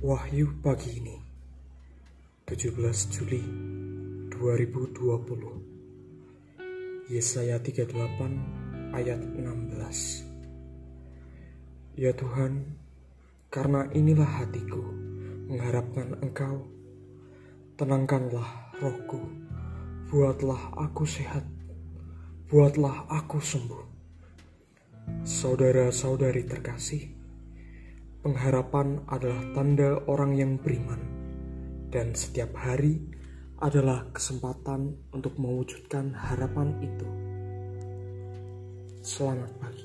Wahyu pagi ini 17 Juli 2020 Yesaya 38 ayat 16 Ya Tuhan, karena inilah hatiku mengharapkan Engkau, tenangkanlah rohku, buatlah aku sehat, buatlah aku sembuh. Saudara-saudari terkasih, pengharapan adalah tanda orang yang beriman, dan setiap hari adalah kesempatan untuk mewujudkan harapan itu. Selamat pagi.